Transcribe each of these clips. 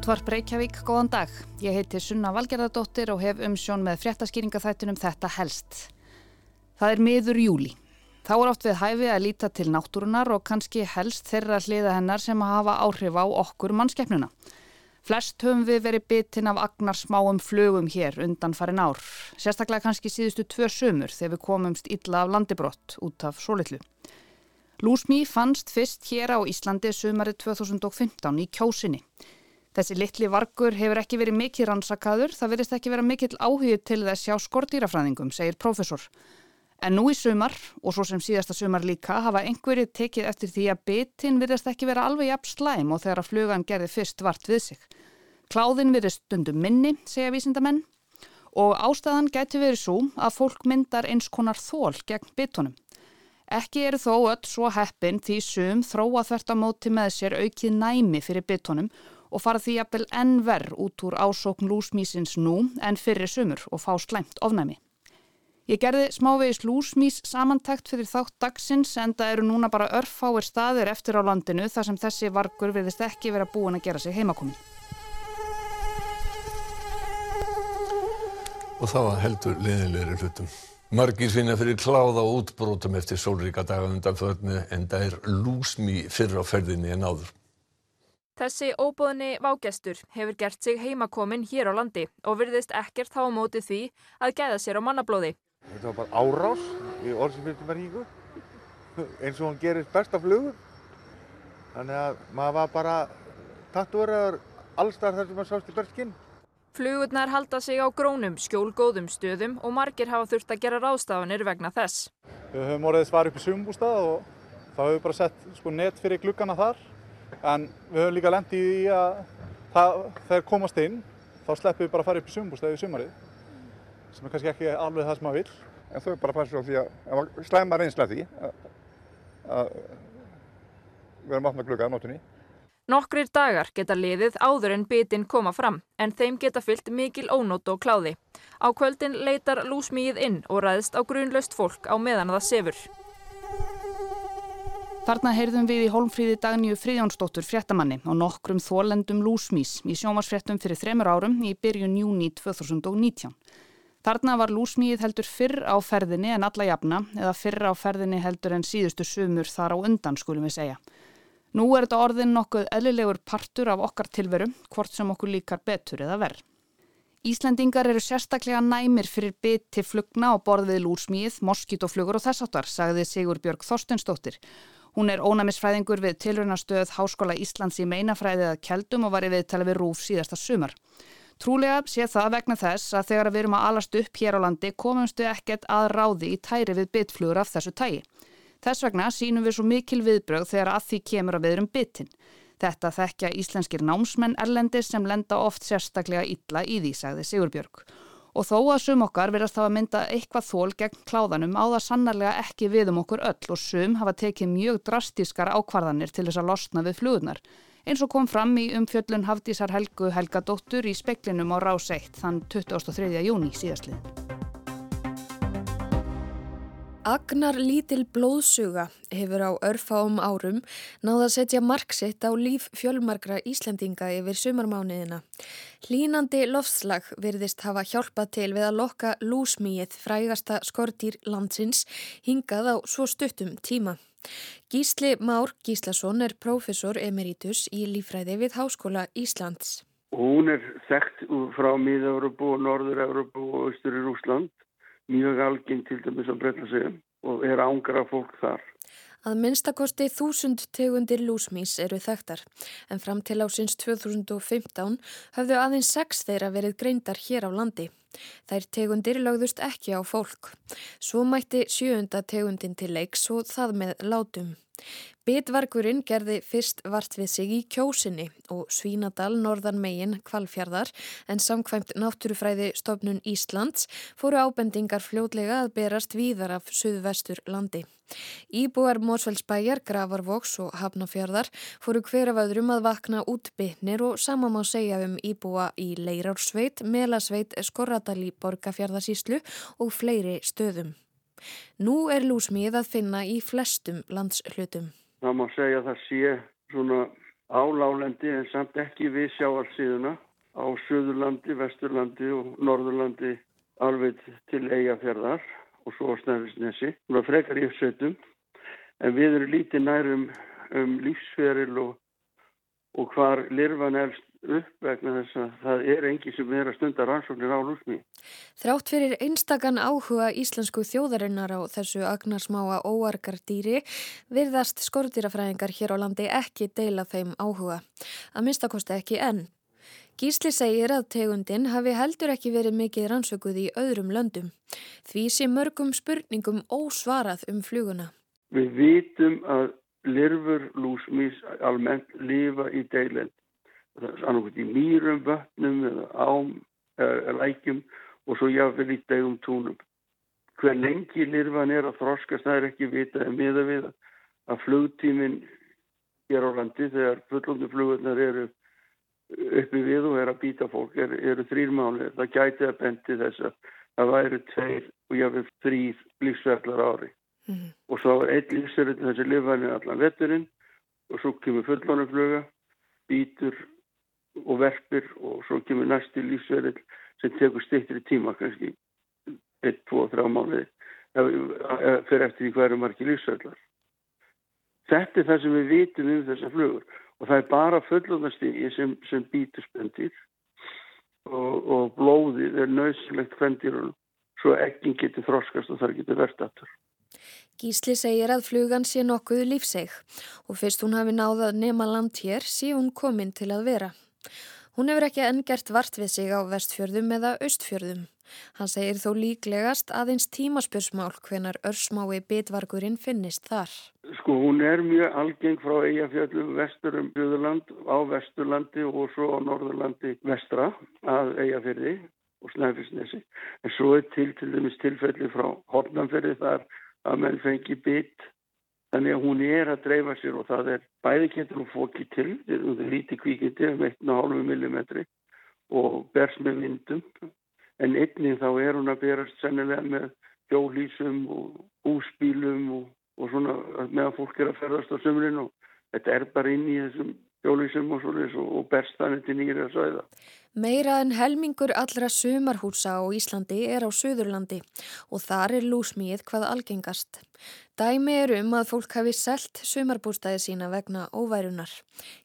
Útvarp Reykjavík, góðan dag. Ég heiti Sunna Valgerðardóttir og hef umsjón með fréttaskýringaþættunum þetta helst. Það er miður júli. Þá er oft við hæfi að líta til náttúrunar og kannski helst þeirra hliða hennar sem hafa áhrif á okkur mannskeppnuna. Flest höfum við verið bitinn af agnar smáum flögum hér undan farin ár. Sérstaklega kannski síðustu tvö sömur þegar við komumst illa af landibrott út af sólitlu. Lúsmí fannst fyrst hér á Íslandi sömarið 2015 í kjósinni. Þessi litli vargur hefur ekki verið mikið rannsakaður, það verðist ekki vera mikill áhugið til þess hjá skordýrafræðingum, segir profesor. En nú í sumar, og svo sem síðasta sumar líka, hafa einhverjið tekið eftir því að bitin verðist ekki vera alveg jafn slæm og þegar að flugan gerði fyrst vart við sig. Kláðin verðist stundum minni, segja vísindamenn, og ástæðan gæti verið svo að fólk myndar eins konar þól gegn bitunum. Ekki eru þó öll svo heppin því sum þróa þvert á móti með sér aukið næmi fyrir bitunum og fara því jafnvel enn verð út úr ásókn lúsmísins nú en fyrir sumur og fá slæmt ofnæmi. Ég gerði smávegis lúsmís samantækt fyrir þátt dagsins en það eru núna bara örfáir staðir eftir á landinu þar sem þessi vargur verðist ekki vera búin að gera sig heimakomin. Og þá heldur leðilegri hlutum. Margir finna fyrir kláða og útbrótum eftir sólríka daga undan förnu en það er lúsmí fyrr á ferðinni en áður. Þessi óbóðni vágestur hefur gert sig heimakomin hér á landi og virðist ekkert þá mótið því að gæða sér á mannablóði. Þetta var bara árás í orðsifiltumaríku eins og hann gerir besta flugur. Þannig að maður var bara tattúraður allstar þar sem maður sást í berskinn. Flugurnar halda sig á grónum, skjólgóðum stöðum og margir hafa þurft að gera ráðstafanir vegna þess. Við höfum orðið svar upp í sumbústað og þá höfum við bara sett sko, net fyrir gluggana þar en við höfum líka lendið í að það, þegar komast inn þá sleppum við bara að fara upp í sumbústæði í sumarið sem er kannski ekki alveg það sem maður vil. En þau bara passið á því að, að slæma reynsla því að, að við erum átt með glugga á nótunni. Nokkrir dagar geta liðið áður en bitin koma fram en þeim geta fyllt mikil ónót og kláði. Á kvöldin leitar lúsmíið inn og ræðst á grunlaust fólk á meðan það sefur. Þarna heyrðum við í Holmfríði Dagníu Fríðjónsdóttur fréttamanni og nokkrum þólendum lúsmís í sjómasfréttum fyrir þremur árum í byrjun júni 2019. Þarna var lúsmíið heldur fyrr á ferðinni en alla jafna eða fyrr á ferðinni heldur en síðustu sumur þar á undan skulum við segja. Nú er þetta orðin nokkuð eðlilegur partur af okkar tilveru, hvort sem okkur líkar betur eða verð. Íslandingar eru sérstaklega næmir fyrir biti flugna og borðið lúsmíið, moskítoflugur og þessartar, sagði Sigur Björg Þorstensdóttir Hún er ónæmisfræðingur við tilrunastöð Háskóla Íslands í meinafræðið að keldum og var í viðtala við Rúf síðasta sumar. Trúlega sé það vegna þess að þegar við erum að alast upp hér á landi komumstu ekkert að ráði í tæri við bitflugur af þessu tægi. Þess vegna sínum við svo mikil viðbröð þegar að því kemur að við erum bitin. Þetta þekkja íslenskir námsmenn erlendis sem lenda oft sérstaklega illa í því, sagði Sigurbjörg og þó að sum okkar verðast hafa mynda eitthvað þól gegn kláðanum á það sannarlega ekki við um okkur öll og sum hafa tekið mjög drastískar ákvarðanir til þess að losna við flugurnar eins og kom fram í umfjöllun Hafdísar Helgu Helga Dóttur í speklinum á Rás 1 þann 23. júni síðastliðin. Agnar lítil blóðsuga hefur á örfáum árum náða að setja marksitt á líf fjölmarkra Íslandinga yfir sumarmániðina. Hlínandi loftslag virðist hafa hjálpað til við að lokka lúsmíið frægasta skortýr landsins hingað á svo stuttum tíma. Gísli Már Gíslason er profesor emeritus í lífræði við Háskóla Íslands. Hún er þekkt frá Míða-Európu og Norður-Európu og Östur í Rúsland mjög algeng til dæmis á Breitlandsegum og er ángra fólk þar. Að minnstakosti þúsund tegundir lúsmís eru þekktar en fram til ásins 2015 hafðu aðeins sex þeirra verið greindar hér á landi. Þær tegundir lögðust ekki á fólk. Svo mætti sjöunda tegundin til leiks og það með látum. Bitvargurinn gerði fyrst vart við sig í kjósinni og Svínadal norðan megin kvalfjardar en samkvæmt náttúrufræði stofnun Íslands fóru ábendingar fljótlega að berast víðar af suðvestur landi. Íbúar Mósfellsbæjar, Gravarvoks og Hafnafjörðar fóru hver af öðrum að vakna út bytnir og sama má segja um íbúa í Leirársveit, Melasveit, Skorradal í Borgafjörðarsíslu og fleiri stöðum. Nú er lúsmið að finna í flestum landshlutum. Það má segja að það sé svona á lálendi en samt ekki við sjáarsíðuna á Suðurlandi, Vesturlandi og Norðurlandi alveg til eigafjörðar og svo Snæfisnesi. Það frekar í uppsveitum en við erum lítið nærum um lífsferil og, og hvar lirfan elst upp vegna þess að það er engi sem er að stunda rannsóknir á lúsmi. Þrátt fyrir einstakann áhuga íslensku þjóðarinnar á þessu agnarsmáa óargardýri virðast skortýrafræðingar hér á landi ekki deila þeim áhuga. Að minnstakosti ekki enn. Gísli segir að tegundin hafi heldur ekki verið mikið rannsökuð í öðrum löndum. Því sé mörgum spurningum ósvarað um fluguna. Við vitum að lirfur lúsmís almennt lifa í deilend. Er annarkot í mýrum, vötnum eða ám, eða lækjum og svo jáfnvel í degum túnum. Hver lengi lirfan er að þroskast, það er ekki vitað en miða við að flugtíminn hér á landi þegar fullondu flugurnar eru uppi við og er að býta fólk er, eru þrýr mánuðir. Það gæti að bendi þess að það væri tveir og jáfnveg þrýr lífsverðlar ári. Mm. Og svo er einn lífsverðin þessi lifæni allan vetturinn og svo kemur fullmánufluga, býtur og verpir og svo kemur næsti lífsverðin sem tekur styrtri tíma kannski 1, 2, 3 mánuði fyrir eftir því hverju margi lífsverðlar. Þetta er það sem við vitum um þessa flugur og það er bara fullunastígi sem, sem býtur spendir og, og blóðið er nöðsilegt hvendýrunum svo ekkin getur þroskast og það getur verðt aftur. Gísli segir að flugan sé nokkuð lífseg og fyrst hún hafi náðað nema land hér sé hún komin til að vera. Hún hefur ekki enn gert vart við sig á vestfjörðum eða austfjörðum. Hann segir þó líklegast aðeins tímaspjörsmál hvenar örsmái bitvargurinn finnist þar. Sko hún er mjög algeng frá Eyjafjöldum vesturum Bjöðurland á Vesturlandi og svo á Norðurlandi vestra að Eyjafjörði og Snæfisnesi. En svo er til til dæmis tilfelli frá Hortnamferði þar að menn fengi bit þannig að hún er að dreifa sér og það er bæði getur hún fóki til, það er lítið kvíkindi um 1,5 mm og bers með vindum. En einnig þá er hún að berast sennilega með hjólísum og húsbílum og, og svona meðan fólk er að ferðast á sömurinn og þetta er bara inn í þessum hjólísum og svona og, og berst þannig til nýra sæða. Meira en helmingur allra sumarhúsa á Íslandi er á Suðurlandi og þar er lúsmíð hvað algengast. Dæmi er um að fólk hafi selt sumarbústæði sína vegna óværunar.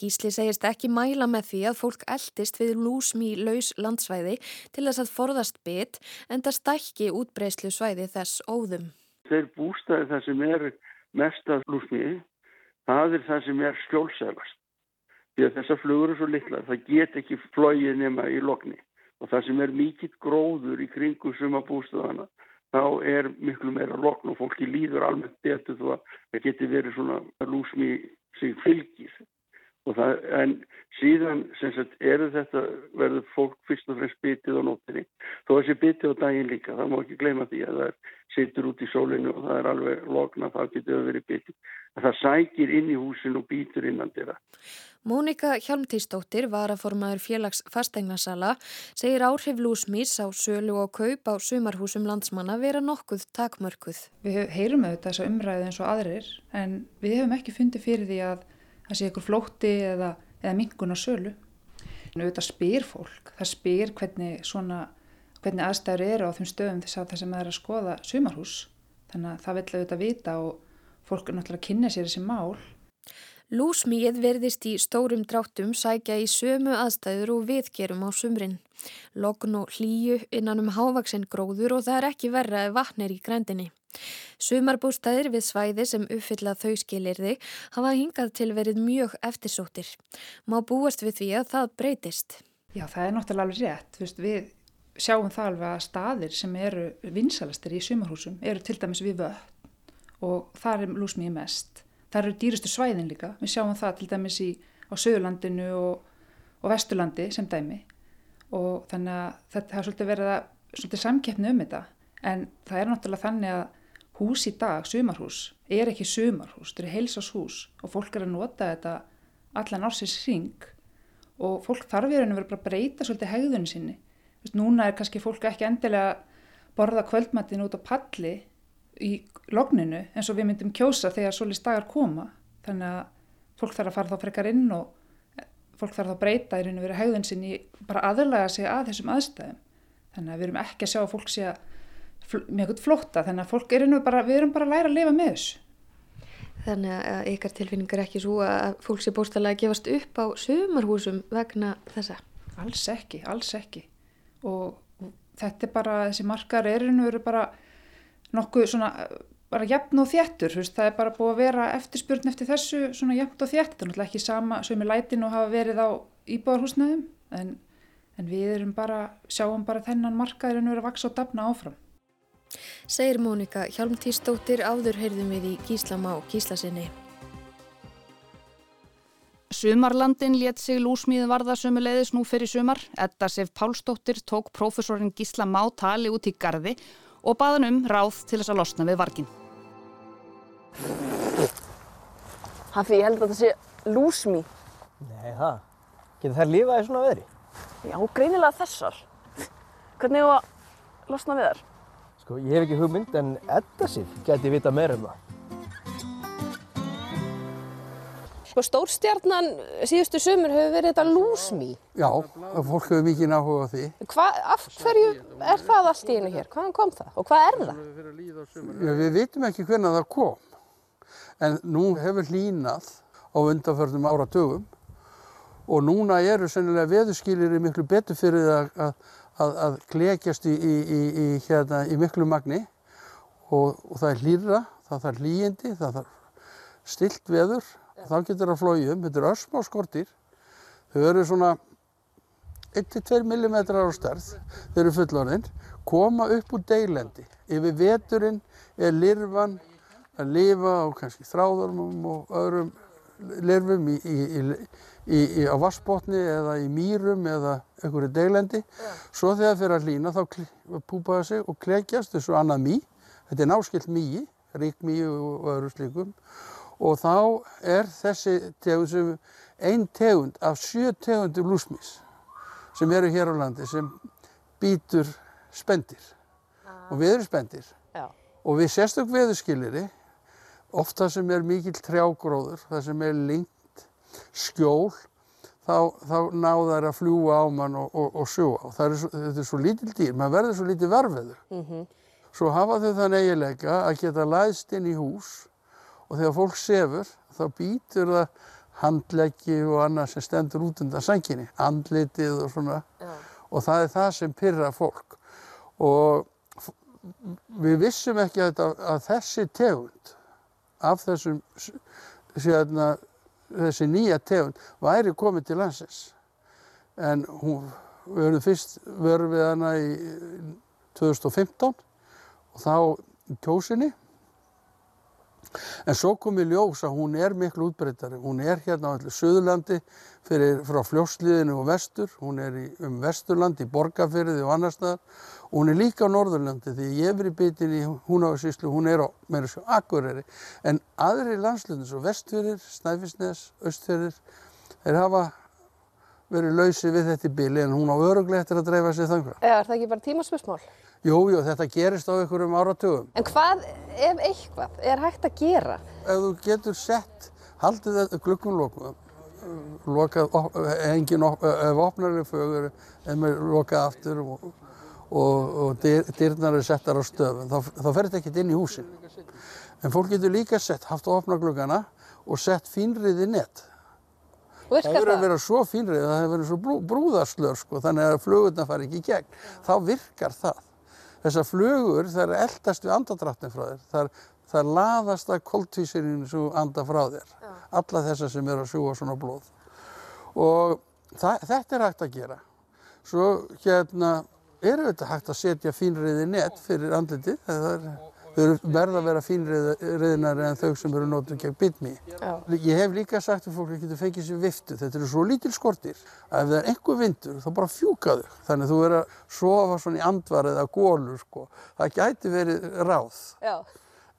Gísli segist ekki mæla með því að fólk eldist við lúsmí laus landsvæði til þess að forðast bit en það stækki útbreyslu svæði þess óðum. Þeir bústæði það sem er mest að lúsmíði, það er það sem er skjólsælast því að þessar flugur er svo litla það get ekki flóið nema í lokni og það sem er mikill gróður í sem bústu þannig þá er miklu meira lokn og fólki líður almennt betur þó að það geti verið svona lúsmi sig fylgir Það, en síðan sagt, eru þetta verður fólk fyrst og fremst bitið á nóttinni. Þó að þessi bitið á daginn líka það má ekki gleyma því að það situr út í sólinu og það er alveg lokna það getur verið bitið. Það sækir inn í húsin og býtur innan þeirra. Mónika Hjalmtísdóttir var að formaður félags fasteignasala segir áhrif lúsmís á sölu og kaup á sumarhúsum landsmanna vera nokkuð takmörkuð. Við heyrum auðvitað þessa umræðu eins og aðrir en við hefum ekki fundið fyrir því að það sé ykkur flótti eða, eða mingun á sölu. En auðvitað spyr fólk, það spyr hvernig, svona, hvernig aðstæður eru á þeim stöðum þess að það sem er að skoða sumarhús. Þannig að það vil auðvitað vita og fólk er náttúrulega að kynna sér þessi mál. Lúsmíð verðist í stórum dráttum sækja í sömu aðstæður og viðgerum á sumrin. Lokn og hlýju innan um hávaksinn gróður og það er ekki verra ef vatn er í grændinni. Sumarbústæðir við svæði sem uppfylla þau skilirði hafa hingað til verið mjög eftirsóttir. Má búast við því að það breytist? Já, það er náttúrulega alveg rétt. Vist, við sjáum það alveg að staðir sem eru vinsalastir í sumarhúsum eru til dæmis við völd og það er lúsmíði mest. Það eru dýrustu svæðin líka. Við sjáum það til dæmis í, á Söðurlandinu og, og Vesturlandi sem dæmi og þannig að þetta har svolítið verið að svolítið samkeppni um þetta en það er náttúrulega þannig að hús í dag, sumarhús, er ekki sumarhús, þetta er heilsashús og fólk er að nota þetta allan ársins ring og fólk þarf í rauninu verið bara að breyta svolítið hegðunni sinni. Vist, núna er kannski fólk ekki endilega borða kvöldmattin út á palli í logninu eins og við myndum kjósa þegar solis dagar koma þannig að fólk þarf að fara þá frekar inn og, fólk þarf þá að breyta í raun og verið hegðun sinni bara aðlaga sig að þessum aðstæðum. Þannig að við erum ekki að sjá að fólk sé að með eitthvað flótta, þannig að fólk er einu bara, við erum bara að læra að lifa með þessu. Þannig að ykkar tilfinningar ekki svo að fólk sé bóstalega að gefast upp á sumarhúsum vegna þessa? Alls ekki, alls ekki. Og, og þetta er bara, þessi markar er einu veru bara nokkuð svona, bara jafn og þjættur, það er bara búið að vera eftirspurn eftir þessu svona jafn og þjættur, það er náttúrulega ekki sama sömu lætin og hafa verið á íbúðarhúsnaðum, en, en við erum bara, sjáum bara þennan markaður en við erum að vaksa og dafna áfram. Segir Mónika Hjálmtísdóttir áður heyrðum við í Gíslama og Gíslasinni. Sumarlandin let sig lúsmíðu varða sömuleiðis nú fyrir sumar. Edda Sef Pálsdóttir tók prófessorinn Gísla Má tali út í gardi og baðan um ráð til þess að losna við vargin. Hafi, ég held að þetta sé lúsmí. Nei, það. Getur þær lifað í svona veðri? Já, greinilega þessar. Hvernig er það að losna við þær? Sko, ég hef ekki hugmynd en Edda Sif geti vita meira um það. Sko, stórstjarnan síðustu sömur hefur verið þetta lúsmí. Já, fólk hefur mikið náhuga á því. Hva, af hverju er það allt í einu hér? Hvaðan kom það? Og hvað er það? Já, við vitum ekki hvernig það kom. En nú hefur hlínað á undanförnum áratugum og núna eru sennilega veðurskilir miklu betur fyrir það að að, að klekjast í, í, í, hérna, í miklu magni og, og það er hlýra, það þarf hlýjindi, það þarf stilt veður, þá getur það flóið um, þetta eru ösmá skortir, þau eru svona 1-2 mm á stærð, þau eru fullorðinn, koma upp úr deilendi, yfir veturinn er lirfan að lifa á kannski þráðormum og öðrum lirfum í, í, í á vassbotni eða í mýrum eða einhverju deglendi. Svo þegar það fyrir að hlýna þá púpa það sig og klekjast þessu annað mý. Þetta er náskilt mýi, ríkmý og öðru slíkum. Og þá er þessi tegund sem einn tegund af sjö tegundur lúsmís sem eru hér á landi sem býtur spendir. Ah. Og við erum spendir. Já. Og við sérstök veðurskiliri, ofta sem er mikill trjágróður, það sem er lengt skjól þá, þá náða þær að fljúa á mann og, og, og sjúa. Þetta er svo lítil dýr, maður verður svo lítið verfiður. Mm -hmm. Svo hafa þau þann eiginleika að geta læðst inn í hús og þegar fólk sefur þá býtur það handleggi og annað sem stendur út undan sanginni, andlitið og svona. Ja. Og það er það sem pyrra fólk. Og við vissum ekki að, að þessi tegund af þessum sérna þessi nýja tegund væri komið til landsins. En hún, við verðum fyrst verðum við hana í 2015 og þá í kjósinni en svo kom í ljós að hún er miklu útbreytari hún er hérna á allir Suðurlandi fyrir, frá fljósliðinu og vestur. Hún er í, um vesturland í Borgafyrði og annar staðar. Og hún er líka á Norðurlandi því ég er verið bitin í Húnáðsíslu, hún er á meira svo Akureyri. En aðri landslundir svo vestfyrir, Snæfisnes, Östfyrir þeir hafa verið lausi við þetta í bíli en hún á öruglega eftir að dreifa sig þangra. Er það ekki bara tímaspursmál? Jú, jú, þetta gerist á einhverjum áratugum. En hvað, ef eitthvað, er hægt að gera? Ef þú getur sett, haldið þetta glukkunlokkuðum lokað, engin, ef opnarlega fögur, ef maður lokað aftur og og, og dyrnar eru settar á stöfum, þá, þá fer þetta ekkert inn í húsin. En fólk getur líka sett, haft að opna glugana og sett fínriði nett. Það verður að vera svo fínrið að það hefur verið svo brú, brúðarslör sko, þannig að flugurna fari ekki í gegn. Þá virkar það. Þessar flugur það er eldast við andadrættin frá þér. Það er, það er laðast að koltvísirinu svo anda frá þér. Já. Alla þessar sem eru að sjúa svona blóð. Og það, þetta er hægt að gera. Svo hérna er auðvitað hægt að setja fínriði nett fyrir andlitið. Þau eru verða að vera fínriðinari en þau sem eru nótum gegn bitmi. Ég hef líka sagt að fólk getur fengið sér viftu. Þetta eru svo lítil skortir að ef það er einhver vindur þá bara fjúka þau. Þannig að þú verður að sofa svona í andvar eða gólur sko. Það gæti verið ráð. Já.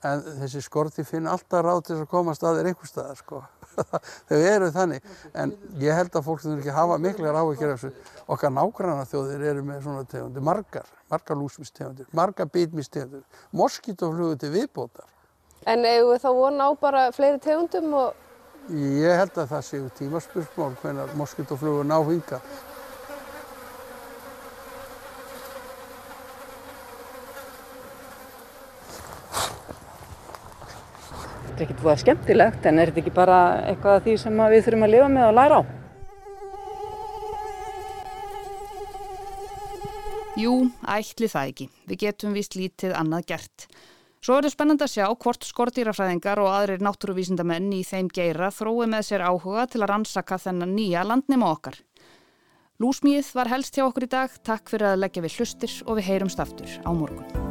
En þessi skorti finn alltaf ráð til að komast að þér einhver staðar sko. þau eru þannig en ég held að fólk sem ekki hafa miklar áhyggjur af þessu okkar nágranna þjóðir eru með svona tegundir margar, margar lúsmistegundir margar bitmistegundir, moskítoflugur til viðbótar En hefur við þá vona á bara fleiri tegundum og Ég held að það séu tímaspursmál hvenar moskítoflugur ná hinga. Þetta er ekkert búið skemmtilegt en er þetta ekki bara eitthvað af því sem við þurfum að lifa með og læra á? Jú, ætli það ekki. Við getum vist lítið annað gert. Svo er þetta spennand að sjá hvort skortýrafræðingar og aðrir náttúruvísindamenn í þeim geira þrói með sér áhuga til að rannsaka þennan nýja landnema okkar. Lúsmíð var helst hjá okkur í dag. Takk fyrir að leggja við hlustir og við heyrumst aftur á morgun.